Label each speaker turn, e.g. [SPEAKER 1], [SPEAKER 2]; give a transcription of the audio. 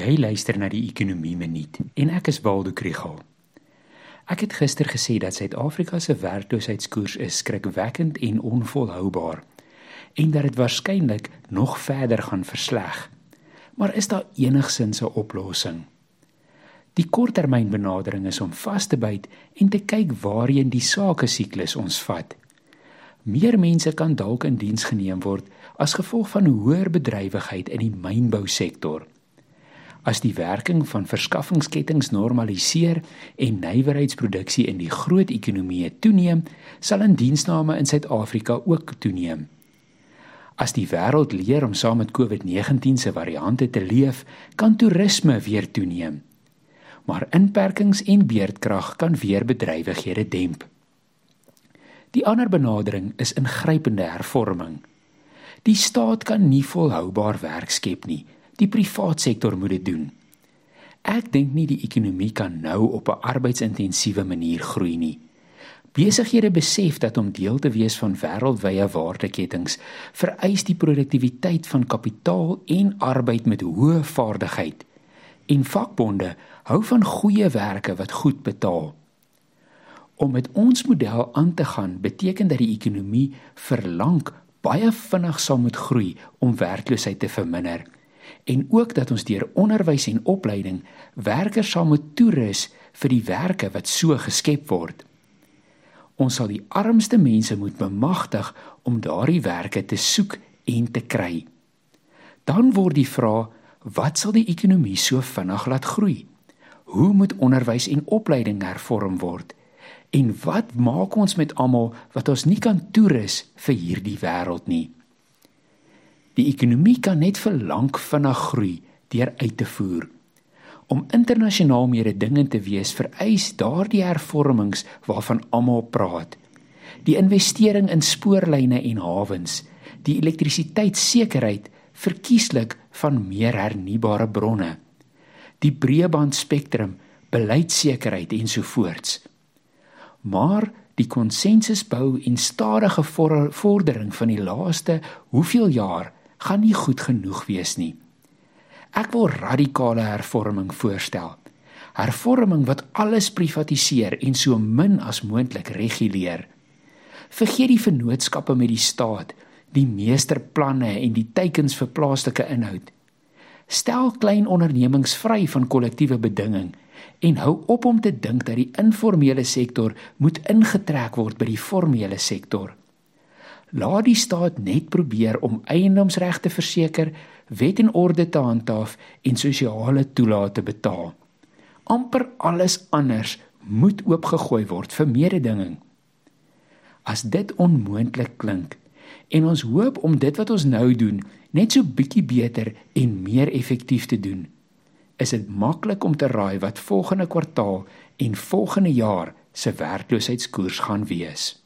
[SPEAKER 1] Jy luister na die Ekonomie Minuut en ek is Waldo Krügel. Ek het gister gesê dat Suid-Afrika se werkloosheidskoers is skrikwekkend en onvolhoubaar en dat dit waarskynlik nog verder gaan versleg. Maar is daar enigsins 'n oplossing? Die korttermynbenadering is om vas te byt en te kyk waarheen die sake siklus ons vat. Meer mense kan dalk in diens geneem word as gevolg van hoër bedrywigheid in die mynbousektor. As die werking van verskaffingsketTINGS normaliseer en nywerheidsproduksie in die groot ekonomieë toeneem, sal indiensname in Suid-Afrika ook toeneem. As die wêreld leer om saam met COVID-19 se variante te leef, kan toerisme weer toeneem. Maar inperkings en beerdkrag kan weer bedrywighede demp. Die ander benadering is ingrypende hervorming. Die staat kan nie volhoubaar werk skep nie Die private sektor moet dit doen. Ek dink nie die ekonomie kan nou op 'n arbeidsintensiewe manier groei nie. Besighede besef dat om deel te wees van wêreldwye waardeketTINGS vereis die produktiwiteit van kapitaal en arbeid met hoë vaardigheid. En vakbonde hou van goeie werke wat goed betaal. Om met ons model aan te gaan beteken dat die ekonomie verlang baie vinnig sal moet groei om werkloosheid te verminder en ook dat ons deur onderwys en opleiding werkers sal moet toerus vir die werke wat so geskep word. Ons sal die armste mense moet bemagtig om daardie werke te soek en te kry. Dan word die vraag, wat sal die ekonomie so vinnig laat groei? Hoe moet onderwys en opleiding hervorm word? En wat maak ons met almal wat ons nie kan toerus vir hierdie wêreld nie? Die ekonomie kan net vir lank vinnig groei deur uit te voer. Om internasionaal mededingend te wees vereis daardie hervormings waarvan almal praat. Die investering in spoorlyne en hawens, die elektrisiteitssekerheid verkieslik van meer hernubare bronne, die breëbandspektrum, beleidsekerheid ensovoorts. Maar die konsensusbou en stadige vordering van die laaste hoeveel jaar gaan nie goed genoeg wees nie. Ek wil radikale hervorming voorstel. Hervorming wat alles privatiseer en so min as moontlik reguleer. Vergeet die vennootskappe met die staat, die meesterplanne en die teikens vir plaaslike inhoud. Stel klein ondernemings vry van kollektiewe bedinging en hou op om te dink dat die informele sektor moet ingetrek word by die formele sektor. Laat die staat net probeer om eiendomsregte te verseker, wet en orde te handhaaf en sosiale toelate te betaal. amper alles anders moet oopgegooi word vir mededinging. As dit onmoontlik klink en ons hoop om dit wat ons nou doen net so bietjie beter en meer effektief te doen, is dit maklik om te raai wat volgende kwartaal en volgende jaar se werkloosheidskoers gaan wees.